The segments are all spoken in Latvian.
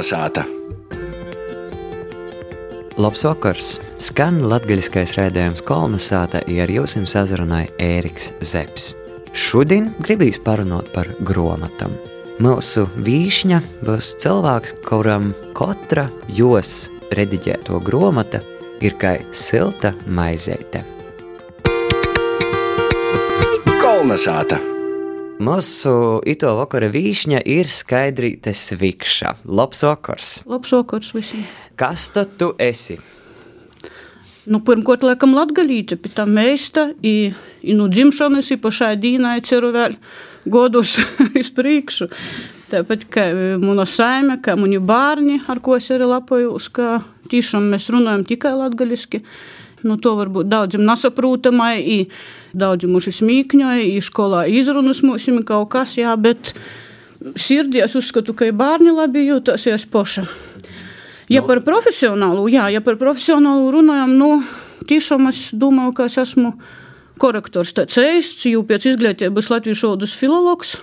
Kolnesāta! Labs vakars! Skan latgaļiskais rēdējums Kolnesāta, ja ar jums sazrunāja Ēriks Zepsi. Šodien gribīs parunāt par gromatam. Mūsu vīšņa būs cilvēks, kuram katra jos rediģēto gromata ir kā silta maizīte. Kolnesāta! Mūsu ito vakara vīšņa ir skaidrīte svikša. Labs vakars! Labs vakars visiem! Kas tad tu esi? Nu, pirmkārt, laikam, latgalīte, pie tā meista, i, i nu dzimšanas, i pašai dīnai ceru vēl godus iz priekšu. Tāpat kā mana saime, kā mani bērni, ar ko es arī lapojos, ka tiešām mēs runājam tikai latgaliski. Nu, to varbūt daudziem nesaprotamai, i daudzi mūsu smīkņoja, i skolā izrunas mums kaut kas, jā, bet sirdī es uzskatu, ka bērni labi jūtas, ja es poša. Ja par profesionālu, jā, ja par profesionālu runājam, nu, tiešām es domāju, ka es esmu korektors tāds eists, jo pēc izglītības latviešu valodas filologs.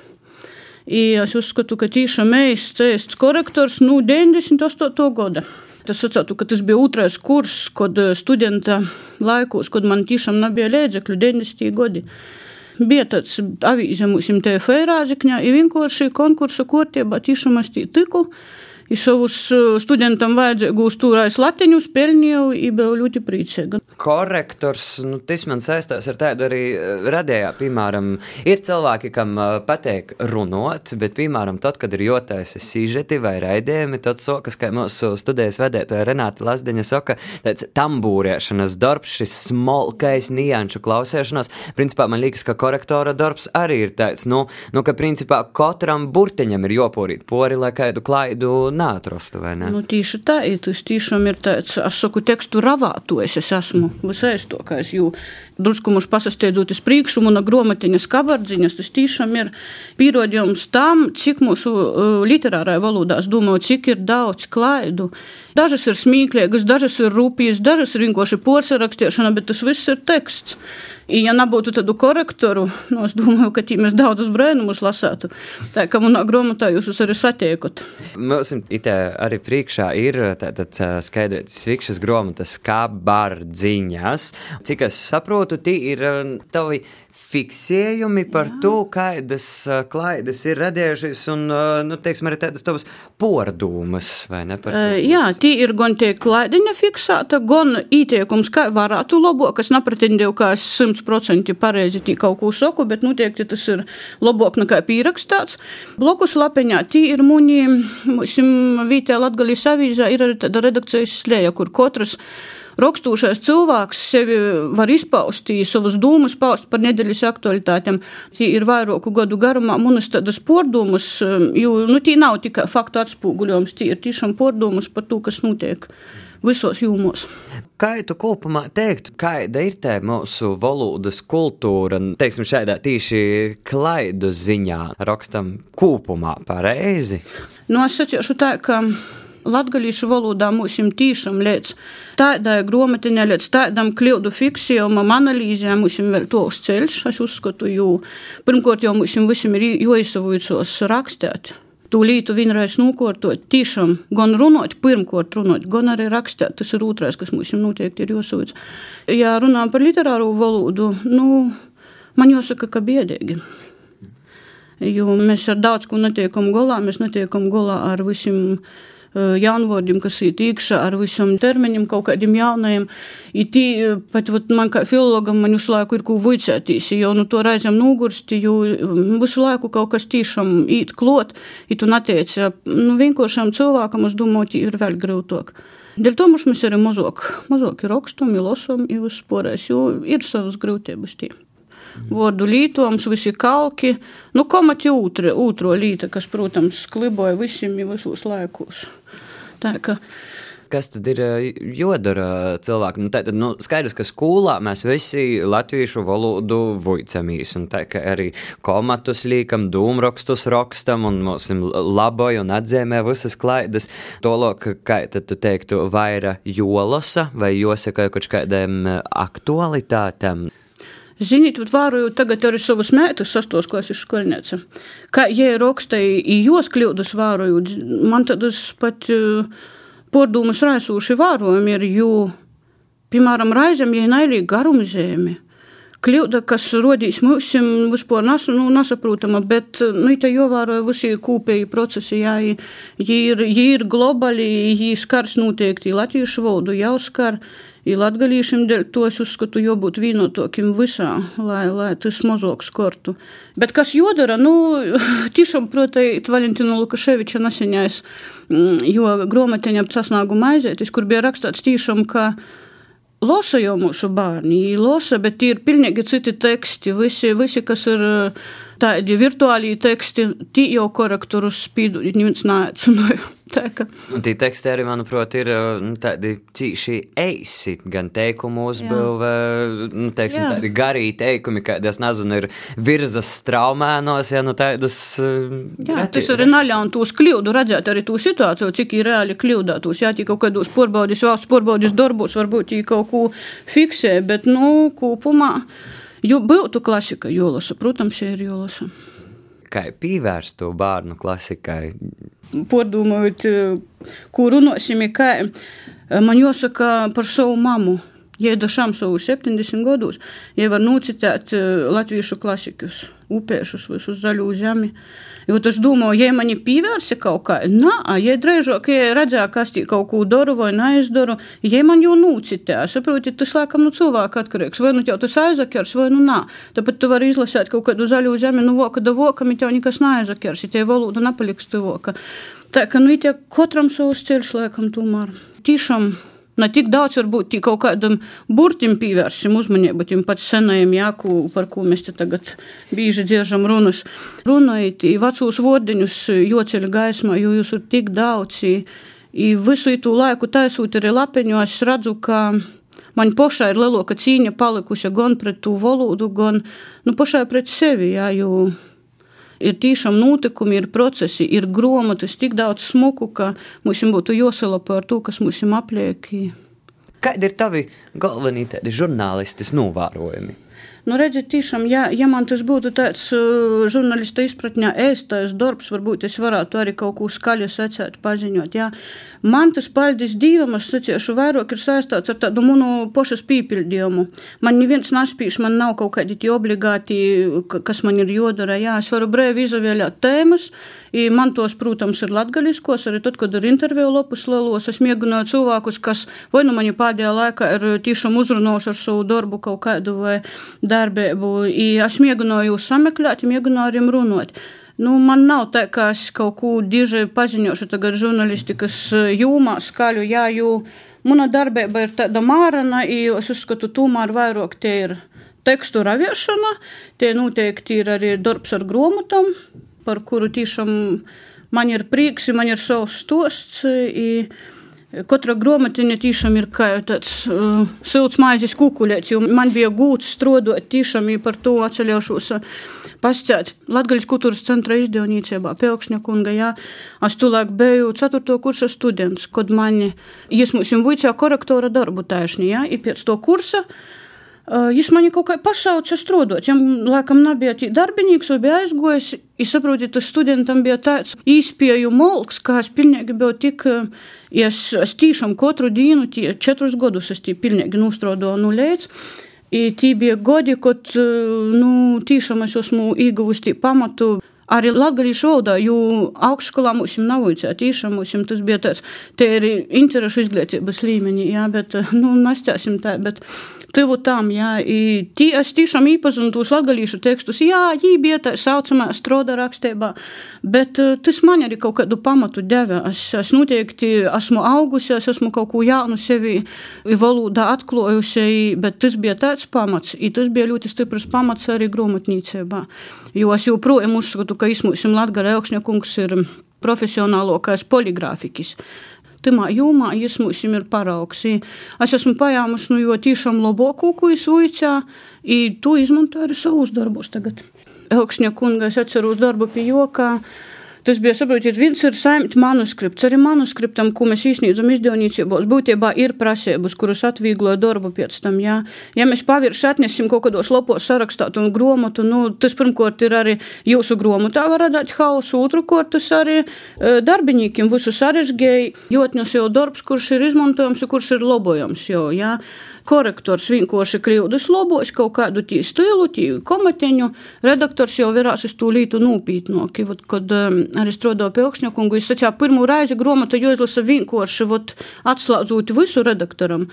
I es uzskatu, ka tiešām eists, eists korektors, nu, 98. gada. Tas atcautu, ka tas bija otrais kurs, kad studenta laikos, kad man tiešām nebija līdzekļu 90. gadi. Bija tāds avīze mums TFE rāzikņā, i vienkārši konkursa kārtībā tiešām es tī tiku. I savus studentam vajadzīgos turēs latiņus, pelnīju, i biju ļoti priecīga. Korektors, nu, tas man saistās ar tādu arī radījā, piemēram, ir cilvēki, kam patīk runāt, bet, piemēram, tad, kad ir jotaisi sižeti vai raidījumi, tad sokas, kā mūsu studijas vedētāja Renāta Lazdeņa saka, tāds tambūrēšanas darbs, šis smolkais nianšu klausēšanās, principā man liekas, ka korektora darbs arī ir tāds, nu, nu ka principā katram burtiņam ir jopūrīt pori, lai kādu klaidu neatrastu, vai ne? Nu, tieši tā, tas tiešām ir tāds, es saku, tekstu ravātojas, es esmu visaiztokais, jo drusku mums pasasteidzoties priekšu, un gromatiņas kabardziņas, tas tiešām ir pierādījums tam, cik mūsu uh, literārajā valodā, es domāju, cik ir daudz klaidu. Dažas ir smīklīgas, dažas ir rūpīgas, dažas ir vienkārši porcelāna, bet tas viss ir teksts. Ja nebūtu tādu korektoru, nu, es domāju, ka mēs daudzus brēnumus lasātu. Tā kā manā grāmatā jūs arī satiekot. Mums arī priekšā ir tāds skaidrs svikšas grāmatas kabardziņas. Cik es saprotu, tie ir tavi fiksējumi par Jā. to, kādas klaidas ir radījušas, un, nu, teiksim, arī tādas tavas pordūmas, jā, tie ir gan tie klaidiņa fiksēta, gan ieteikums, kā varētu labot, kas nepretendēju, ka es simtprocentīgi pareizi kaut ko saku, bet noteikti tas ir labāk nekā pierakstāts. Blokus lapiņā tie ir muņi, mums vītē Latgalijas avīzā ir arī tāda redakcijas slēja, kur katrs rakstošais cilvēks sevi var izpaust, savas domas paust par nedēļas aktualitātēm. Tie ir vairāku gadu garumā manas tādas pordumas, jo nu, tie nav tikai faktu atspūguļojums, tie ir tiešām pordumas par to, kas notiek visos jūmos. Kā tu kopumā teiktu, kāda ir tā mūsu valodas kultūra, teiksim, šādā tīši klaidu ziņā rakstam kopumā pareizi? Nu, es tā, ka latgalīšu valodā mums tīšām līdz tādai gromatiņai, līdz tādam kļūdu fiksējumam, analīzēm mums vēl tos ceļš, es uzskatu, jo pirmkārt jau mums visiem ir jāizsavojas rakstēt. Tu lītu vienreiz nokārtot, tiešām gan runāt, pirmkārt runāt, gan arī rakstīt. Tas ir otrais, kas mums noteikti ir jāsūdz. Ja runājam par literāro valodu, nu, man jāsaka, ka biedīgi. Jo mēs ar daudz ko netiekam galā, mēs netiekam galā ar visiem jaunvārdiem, kas ir iekšā ar visam termiņam, kaut kādiem jaunajiem. Tī, pat vat, man kā filologam man visu laiku ir ko vicētīs, jo nu to reizēm nogursti, jo visu laiku kaut kas tiešām īt klot, ja tu netiec nu, vienkāršam cilvēkam, es domāju, ir vēl grūtāk. Dēļ to mums ir mazāk, mazāk rakstam, lasām, jau vispārējais, jo ir savas grūtības tie vārdu lītojums, visi kalki. Nu, komati otro, otro līta, kas, protams, kliboja visiem visos laikos. Tā kā kas tad ir jodara cilvēkam? Nu, tad, nu, skaidrs, ka skolā mēs visi latviešu valodu vuicamies, un tā kā arī komatus līkam, dūmrakstus rakstam, un mums laboja un atzīmē visas klaidas. To lok, kā tad tu teiktu, vaira jolasa vai josaka kaut kādiem aktualitātēm? Ziniet, vērojot tagad arī savus mētus, sastos klases skolniece. Kā jie rakstīja, jos kļūdas vērojot, man tādas pat uh, pārdomas raisūši vērojumi ir, jo, piemēram, raizem, ja nailīgi garumzēmi kļūda, kas rodīs mums vispār nas, nu, nesaprotama, bet nu, tā jāvēro visi kopēji procesi. Jā, jī ir, jī ir globāli, jī skars noteikti latviešu valodu, jau skar. I latgalīšiem dēļ to es uzskatu, jābūt vienotokiem visā, lai, lai tas mazāk skortu. Bet kas jodara, nu, tiešām, protams, Valentina Lukaševiča neseņais, mm, jo grāmatiņa ap sasnāgumu aizētis, kur bija rakstīts tiešām, ka Losa jau mūsu bērni, losa, bet ir pilnīgi citi teksti. Visi, visi kas ir tādi virtuāli teksti, tie jau korektorus spīdu, neviens neaicināja. Tie teksti arī, manuprāt, ir nu, tādi cīši eisi, gan teikumu uzbūve, nu, teiksim, Jā. tādi garī teikumi, kādas, nezinu, ir virzas straumēnos, ja, nu, tādas. Jā, reti, tas arī naļaun tūs kļūdu, redzēt arī tū situāciju, cik ir reāli kļūdātos, jā, tik kaut kādos porbaudis, valsts porbaudis darbos, varbūt viņi kaut ko fiksē, bet, nu, kopumā. Jo būtu klasika, jolasa, protams, ir jolasa. Kā pievērst to bērnu klasikai? Pordomājot, ko runāsim, kā man jāsaka par savu mamu. Ja dažām savu 70 gados, ja var nocitēt latviešu klasikus, upēšus, visus zaļu zemi. Jo tas domāju, ja mani pievērsa kaut kā, nā, ja drēžāk, ja redzēja, kas tī kaut ko daru vai neizdaru, ja man jau nūcitē, saprotiet, tas laikam no nu cilvēka atkarīgs, vai nu jau tas aizakers, vai nu nā. Tāpat tu vari izlasēt kaut kādu zaļu zemi, nu voka da vokam, ja tev nekas neaizakers, ja tie valoda nepaliks tu voka. Tā ka, nu, ja katram savs ceļš, laikam, tomēr. Tiešām ne tik daudz, varbūt kaut kādam burtim pievērsim uzmanību tiem pats senajiem jāku, par ko mēs te tagad bieži dziežam runas. Runājot, vecos vārdiņus joceļa gaismā, jo jūs ir tik daudz. I visu itu laiku taisot arī lapeņu, es redzu, ka man pašai ir lielāka cīņa palikusi gan pret to valodu, gan nu, pašai pret sevi. Jā, jo ir tiešām notikumi, ir procesi, ir grāmatas, tik daudz smuku, ka mums būtu jāsalapa ar to, kas mums apliek. Kādi ir tavi galvenie žurnālistis novērojumi? Nu, redziet, tiešām, ja, ja man tas būtu tāds uh, žurnālista izpratņā ēstais darbs, varbūt es varētu arī kaut ko skaļi secēt, paziņot. Jā. Man tas, paldies Dievam, es seciešu vairāk ir saistāts ar tādu manu pošas pīpildījumu. Man neviens nespīš, man nav kaut kādi tie obligāti, kas man ir jodara. Jā, es varu brēvi izvēlēt tēmas, man tos, protams, ir latgaļiskos, arī tad, kad ir interviju lopus lielos, es mēģināju cilvēkus, kas vai nu mani pēdējā laikā ir tiešām uzrunājuši ar savu darbu kaut kādu vai darbību. Es mēģināju jūs sameklēt, mēģināju ar jums runāt. Nu, man nav tā, ka es kaut ko diži paziņošu tagad žurnālistikas jūmā skaļu, jā, jo mana darbība ir tāda mārana, un es uzskatu, tomēr vairāk tie ir tekstu raviešana, tie noteikti ir arī darbs ar grāmatām, par kuru tiešām man ir prieks, man ir savs stosts. I, Katra grāmatiņa tiešām ir kā tāds uh, silts maizes kukuļs, jo man bija gūts strādāt tiešām par to atceļošos. Uh, pasciet Latgaļas kultūras centra izdevniecībā, Pelkšņa kunga, jā. Es tulaik biju 4. kursa students, kad mani, es mums vuicā korektora darbu taisni, jā, i pēc to kursa Viņš man kaut kā pasauca strādāt. Viņam, laikam, nebija darbinīgs, vai bija aizgojis. Es saprotu, tas studentam bija tāds īspēju molks, kā es pilnīgi biju tik, es, es tiešām katru dienu, tie četrus gadus es tie pilnīgi līdz. I tie bija gadi, kad, nu, tiešām es esmu ieguvusi pamatu. Arī latviešu valodā, jo augšskolā mums nav vajadzēja. Tiešām mums tas bija tāds, te ir interešu izglītības līmenī, jā, bet, nu, nestāsim tā, bet tuvu tam, jā, tī, es tiešām īpazinu tos latgalīšu tekstus, jā, jī bija tā saucamā stroda rakstībā, bet uh, tas man arī kaut kādu pamatu deva. Es, es noteikti esmu augusi, es esmu kaut ko jaunu sevi valodā atklājusi, bet tas bija tāds pamats, un tas bija ļoti stiprs pamats arī grāmatnīcībā. Jo es joprojām uzskatu, ka izmūsim Latgara Elkšņakungs ir profesionālākais poligrāfiķis tamā jomā mums ir paraugs. Es esmu paņēmusi nu, tiešām labāko, ko es uicā, un to izmantoju arī savus darbus tagad. Elkšņa kunga es atceros darbu pie jokā. Tas bija saprotiet, viens ir saimta manuskripts. Arī manuskriptam, ko mēs īstenībā izdevniecībos, būtībā ir prasības, kuras atviegloja darbu pēc tam. Jā. Ja mēs pavirši atnesim kaut kādos lopos sarakstāt un gromatu, nu, tas pirmkārt ir arī jūsu gromotā var radīt hausu, otrkārt tas arī e, darbiniekiem visu sarežģēja, jo atnes jau darbs, kurš ir izmantojams kurš ir lobojams jau, jā korektors vienkārši kļūdas lobos kaut kādu tī stilu, tī komateņu. Redaktors jau virās uz to lītu nūpītnoki. Vot, kad um, arī strādāju pie augšņakungu, es sacīju, pirmo reizi gromata jāizlasa vienkārši, vot, atslēdzot visu redaktoram.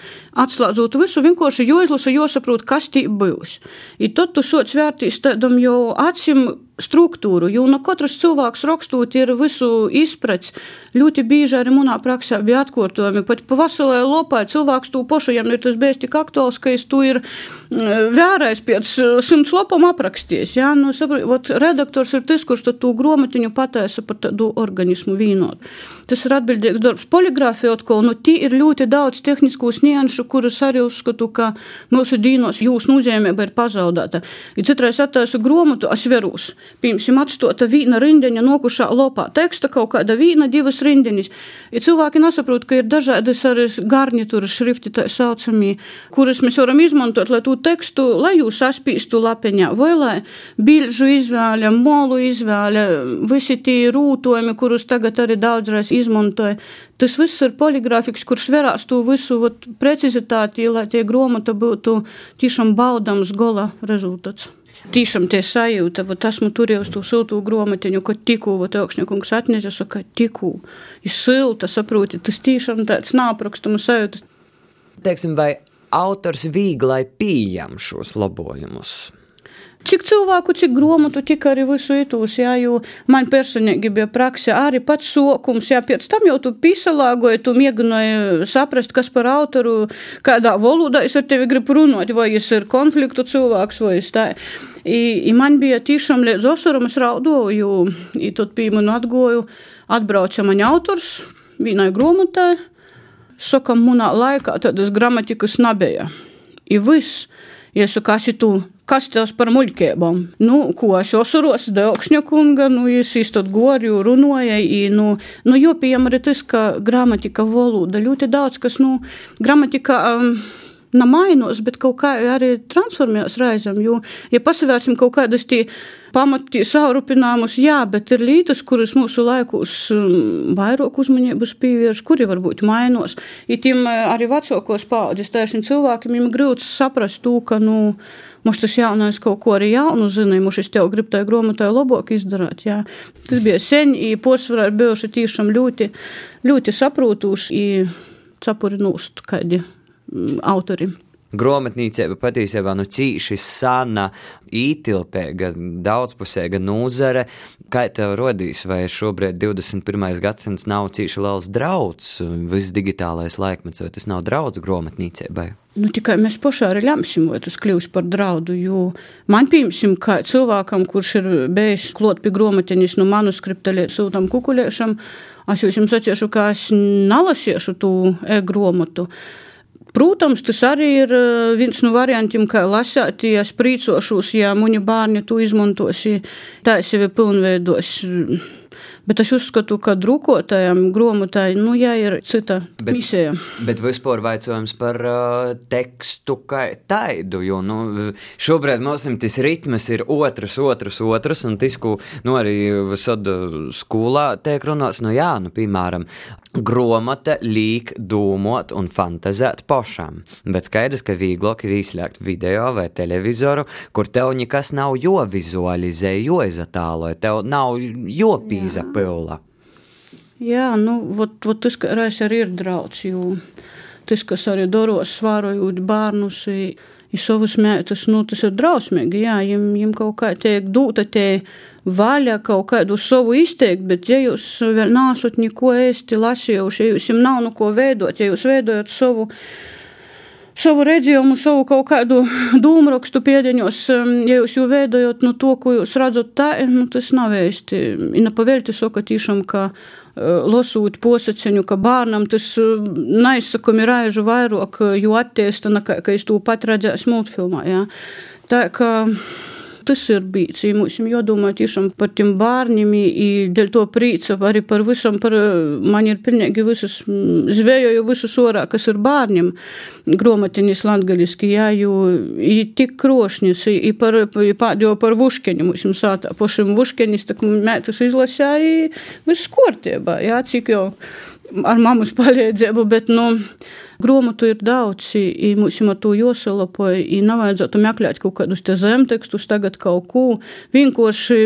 Atslēdzot visu, vienkārši jāizlasa, jāsaprot, kas tī būs. I tad tu sots vērtīs tādam jau acim struktūru, jo no katras cilvēks rakstot ir visu izprats. Ļoti bieži arī manā praksē bija atkārtojumi. Pat pa veselē lopai cilvēks to pašu, ja nu tas bijis tik aktuāls, ka es to ir mm, vērējis pēc eh, simts lapam aprakstījis. Ja? Nu, saprot, redaktors ir tas, kurš to gromatiņu pataisa par tādu organismu vīnot. Tas ir atbildīgs darbs. Poligrāfija atkal, nu, tī ir ļoti daudz tehnisku nianšu, kurus arī uzskatu, ka mūsu dīnos jūsu nozīmība ir pazaudēta. Ja citreiz attaisu gromatu, es verūs. Piemēram, atstota vīna rindiņa nokušā lopā teksta kaut kāda vīna, divas rindiņas. Ja cilvēki nesaprot, ka ir dažādas arī garnitūras šrifti, tā saucamie, kuras mēs varam izmantot, lai to tekstu, lai jūs saspīstu lapiņā, vai lai bilžu izvēle, molu izvēle, visi tie rūtojumi, kurus tagad arī daudzreiz izmantoja. Tas viss ir poligrāfiks, kurš verās to visu vat, precizitāti, lai tie gromata būtu tiešām baudams gola rezultāts. Tiešām tie sajūta, vat esmu turējusi to siltu gromatiņu, ka tikko, augšņakungs atnesa, saka, tikko, ir silta, saproti, tas tiešām tāds nāprakstuma sajūta. Teiksim, vai autors vieglai pieņem šos labojumus? Cik cilvēku, cik grāmatu, tik arī visu itūs, jā, jo man personīgi bija praksa arī pats sokums, jā, pēc tam jau tu pisalāgoji, tu mēģināji saprast, kas par autoru, kādā valodā es ar tevi gribu runāt, vai es ir konfliktu cilvēks, vai es tā. I, i man bija tiešām līdz osaram es raudoju, i tad pie manu atgoju, atbrauca man autors, vienai grāmatai, sakam, manā laikā tādas gramatikas nebija. I viss, ja saku, kas ir tu? Kas tas par muļķībām? Nu, ko es osuros, Deokšņa kunga, nu, es īstot gorju runāju, nu, nu, jo, piemēram, tas, ka gramatika valoda ļoti daudz, kas, nu, gramatika. Um, Nav mainos, bet kaut kā arī transformējās reizēm. Jo, ja pasavērsim kaut kādas tie pamatī saurupinājumus, jā, bet ir lietas, kuras mūsu laikos um, vairāk uzmanības pievērš, kuri varbūt mainos. Ja tiem uh, arī vecākos paudzes tēšņiem cilvēkiem ir grūti saprast to, ka, nu, Mums tas jaunais kaut ko arī jaunu zina, mums es tev gribu tajā grāmatā labāk izdarīt. Jā. Tas bija sen, i posvarā ir bijuši tiešām ļoti, ļoti saprotuši, i capurinūst kādi mm, autori. Grāmatnīcība patiesībā nu, cīši sana, ītilpīga, daudzpusīga nozare. Kā tev rodīs, vai šobrīd 21. gadsimts nav cīši liels drauds, viss digitālais laikmets, vai tas nav draudz grāmatnīcībai? Nu, tikai mēs pašā arī lemsim, vai tas kļūs par draudu. Man, piemēram, kā cilvēkam, kurš ir bijis klot pie grāmatiņas no manuskripta līdz sūtam kukuļiešam, es jums sacīšu, ka es nelasīšu to e-grāmatu. Protams, tas arī ir eh, viens no variantiem, kā lasīt, ja es priecāšos, ja muņa bērni to izmantos, tā sevi pilnveidos. Bet es uzskatu, ka drukotājiem grāmatai nu, jā, ir cita bet, misija. Bet vispār jautājums par uh, tekstu kā tādu. Jo nu, šobrīd mums tas ritms ir otrs, otrs, otrs. Un tas, ko nu, arī visad skolā tiek runāts, nu jā, nu, piemēram, grāmata liek domāt un fantazēt pašam. Bet skaidrs, ka vieglāk ir izslēgt video vai televizoru, kur tev nekas nav jovizualizē, joizatālo, tev nav jopīza pila. Jā, nu, vot, vot tas reiz arī ir draudz, jo tas, kas arī doros svārojot bērnus, ir savus mētus, nu, tas ir drausmīgi, jā, jums, jums kaut kā tiek dūta tie vaļa kaut kādu savu izteikt, bet ja jūs vēl nāsat neko ēsti lasījuši, ja jums nav nu ko veidot, ja jūs veidojat savu savu redzējumu, savu kaut kādu dūmrakstu pēdiņos, um, ja jūs jau veidojat nu, to, ko jūs redzat, tā, nu, tas nav īsti. Ir pavēlti saka tiešām, ka uh, lasot posaceņu, ka bērnam tas uh, neizsakami raižu vairāk, jo attiesta, ka es to pat redzēju multfilmā. Jā. Tā kā tas ir bijis. Mums jādomā tiešām par tiem bērniem, dēļ to prīca arī par visam, par man ir pilnīgi visas, zvējoju visus orā, kas ir bērniem gromatinis latgaliski, jā, jo i tik krošņus, i par, pēdējo par vuškeņu, mums sātā, pašam vuškeņis, tak mētas izlasēja, viss kārtībā, jā, cik jau ar mammas palīdzību, bet, nu, grāmatu ir daudz, un mums ar to jāsalapoja, un nevajadzētu meklēt kaut kādus te zemtekstus, tagad kaut ko vienkārši.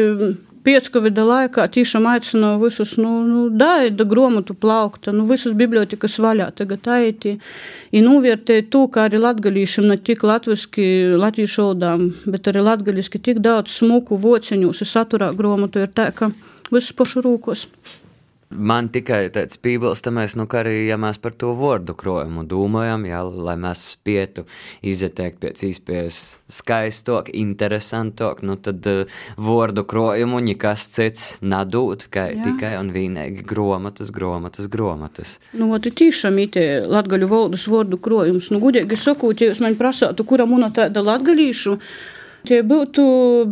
Piecavida laikā tiešām aicināju visus, nu, nu daida grāmatu plaukta, nu, visus bibliotekas vaļā tagad aiti. Un novērtēt to, kā arī latgalīšiem ne tik latviski, latviešu valdām, bet arī latgaliski tik daudz smuku vociņus, saturā grāmatu ir tā, ka viss pašu rūkos. Man tikai tāds piebilstamais, nu, ka arī, ja mēs par to vārdu krojumu domājam, jā, lai mēs spētu izteikt pēc iespējas skaistok, interesantok, nu, tad uh, vārdu krojumu nekas cits nadūt, kā jā. tikai un vienīgi gromatas, gromatas, gromatas. Nu, tu tiešām ite latgaļu valdes vārdu krojums, nu, gudīgi sakot, ja jūs man prasātu, kura muna tāda latgalīšu, Tie būtu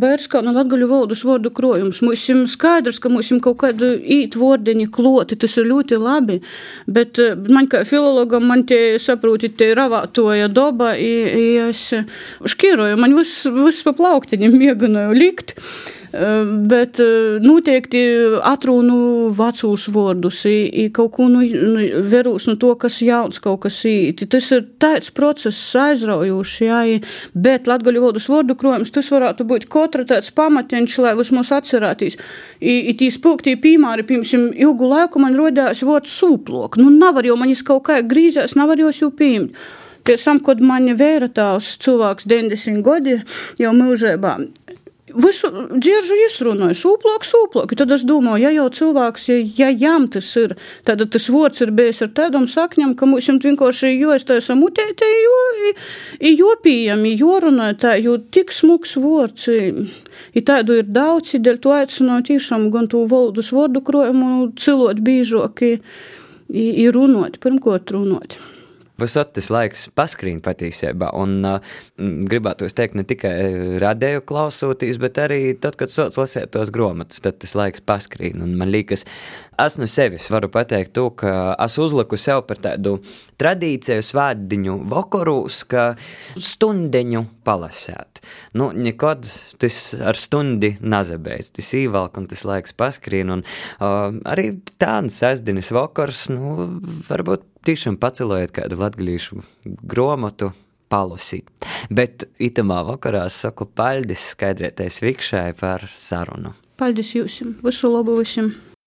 bērskā no latgaļu valodas vārdu krojums. Mums ir skaidrs, ka mums ir kaut kāda īt vordeņa kloti, tas ir ļoti labi, bet man kā filologam man tie saproti, tie ravātoja doba, i, i es šķiroju, man viss, viss pa plauktiņiem mieganoju likt. Bet noteikti atrunu vecus vārdus, kaut ko nu, nu, verūs no to, kas jauns, kaut kas īti. Tas ir tāds process aizraujošs, jā, bet latgaļu valodas vārdu krojums, tas varētu būt katra tāds pamateņš, lai vismaz atcerētīs. I, i tī spūktī pīmāri, piemēram, ilgu laiku man rodās vārds sūplok. Nu, nevar jau manis kaut kā grīzēs, nevar jau jau pieņemt. Pēc tam, kad man vēra tās cilvēks 90 gadi jau mūžībā, visu dzirdu izrunāju, sūplāk, sūplāk. Tad es domāju, ja jau cilvēks, ja, jām tas ir, tad tas vārds ir bijis ar tādām sakņām, ka mums vienkārši jāiztaisa mutētē, jo, jo pieejami, jorunā tā, jo tik smuks vārds. I tādu ir daudz, i dēļ to aicināju tiešām gan to valodas vārdu krojumu cilot bīžok, i, i runot, pirmkārt runot. Visot tas laiks paskrīn patiesībā, un uh, gribētu teikt, ne tikai radēju klausoties, bet arī tad, kad sots lasēt tos grāmatas, tad tas laiks paskrīn. Un man liekas, es no sevis varu pateikt to, ka es uzliku sev par tādu tradīciju svētdiņu vakarūs, ka stundeņu palasēt. Nu, nekad tas ar stundi nazabeidz, tas īvalk un tas laiks paskrīn, un uh, arī tāds sestdienas vakars, nu, varbūt tiešām pacelojot kādu latgadījušu gromatu, palasīt. Bet itamā vakarā saku paļdis skaidrietais vikšai par sarunu. Paldies jums! Visu labu visiem!